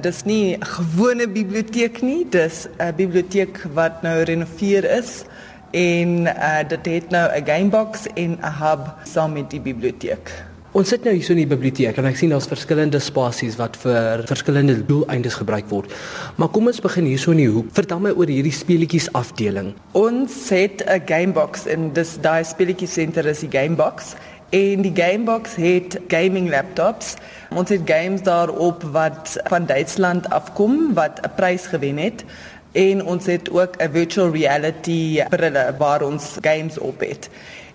Dis nie 'n gewone biblioteek nie, dis 'n biblioteek wat nou renoveer is en uh, dit het nou 'n gamebox en 'n hub saam met die biblioteek. Ons sit nou hier so in die biblioteek en ek sien daar's verskillende spasies wat vir verskillende doeleindes gebruik word. Maar kom ons begin hier so in die hoek. Vertel my oor hierdie speletjies afdeling. Ons het 'n gamebox en dis daai speletjie senter is die gamebox. En die gamebox het gaming laptops. Ons het games daarop wat van Duitsland afkom wat 'n prys gewen het en ons het ook 'n virtual reality brille waar ons games op het.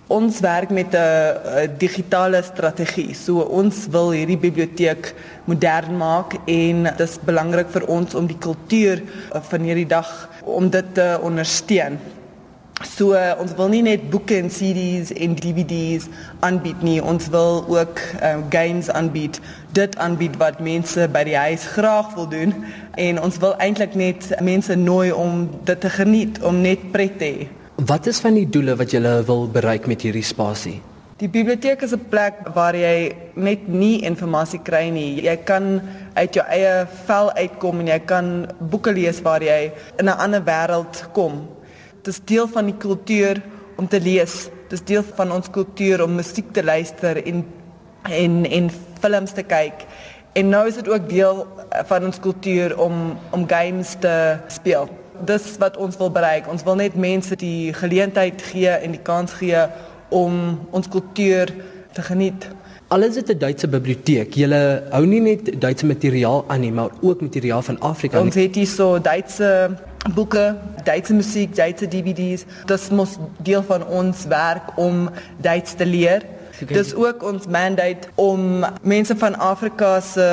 Ons werk met 'n digitale strategie. So ons wil hierdie biblioteek modern maak en dit is belangrik vir ons om die kultuur van hierdie dag om dit te ondersteun. So uh, ons wil nie net boeke en CD's en DVD's aanbied nie, ons wil ook um, games aanbied. Dit aanbied wat mense by die huis graag wil doen en ons wil eintlik net mense nooi om dit te geniet, om net pret te hê. Wat is van die doele wat jy wil bereik met hierdie spasie? Die biblioteek is 'n plek waar jy net nie inligting kry nie. Jy kan uit jou eie vel uitkom en jy kan boeke lees waar jy in 'n ander wêreld kom dis deel van die kultuur om te lees. Dis deel van ons kultuur om musiek te luister en en en films te kyk. En nou is dit ook deel eh, van ons kultuur om om games te speel. Dis wat ons wil bereik. Ons wil net mense die geleentheid gee en die kans gee om ons kultuur te geniet. Alles het 'n Duitse biblioteek. Julle hou nie net Duitse materiaal aan nie, maar ook materiaal van Afrika. Ons het hier so Duitse boeke, Duitse musiek, Duitse DVD's. Dit moet deel van ons werk om Duits te leer. Dis ook ons mandate om mense van Afrika se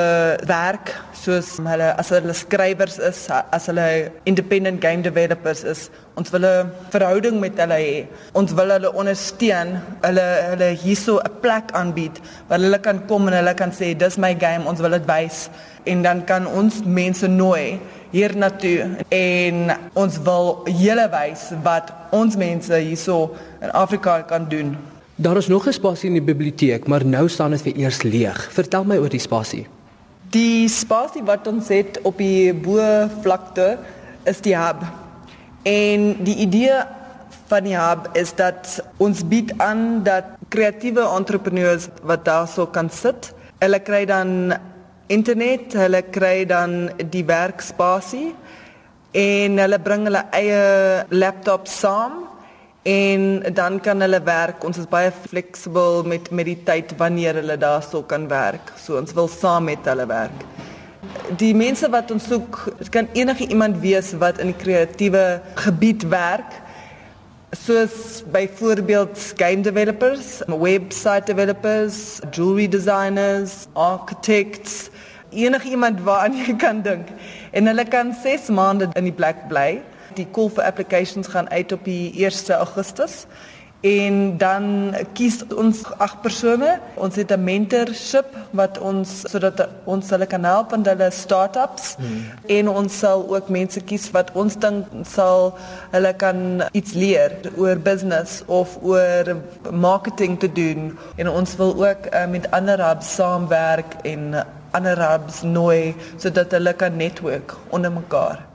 werk soos hulle as hulle skrywers is, as hulle independent game developers is, ons wil 'n verhouding met hulle hê. Ons wil hulle ondersteun, hulle hulle hierso 'n plek aanbied waar hulle kan kom en hulle kan sê dis my game, ons wil dit wys en dan kan ons mense nooi hiernatoe en ons wil julle wys wat ons mense hierso in Afrika kan doen. Daar is nog 'n spasie in die biblioteek, maar nou staan dit vir eers leeg. Vertel my oor die spasie. Die spasie wat ons het op die bo vlakte is die hub. En die idee van die hub is dat ons bied aan dat kreatiewe entrepreneurs wat daarso kan sit, hulle kry dan internet, hulle kry dan die werkspasie en hulle bring hulle eie laptop saam en dan kan hulle werk. Ons is baie fleksibel met met die tyd wanneer hulle daarso kan werk. So ons wil saam met hulle werk. Die mense wat ons soek, dit kan enige iemand wees wat in die kreatiewe gebied werk. Soos byvoorbeeld game developers, website developers, jewelry designers, architects, enige iemand waaraan jy kan dink. En hulle kan 6 maande in die plek bly. Die call for applications gaan uit op die 1 Augustus. En dan kies ons ag persone. Ons het 'n mentorship wat ons sodat ons hulle kan help in hulle startups. Hmm. En ons sal ook mense kies wat ons dink sal hulle kan iets leer oor business of oor marketing te doen. En ons wil ook uh, met ander hubs saamwerk en ander hubs nooi sodat hulle kan netwerk onder mekaar.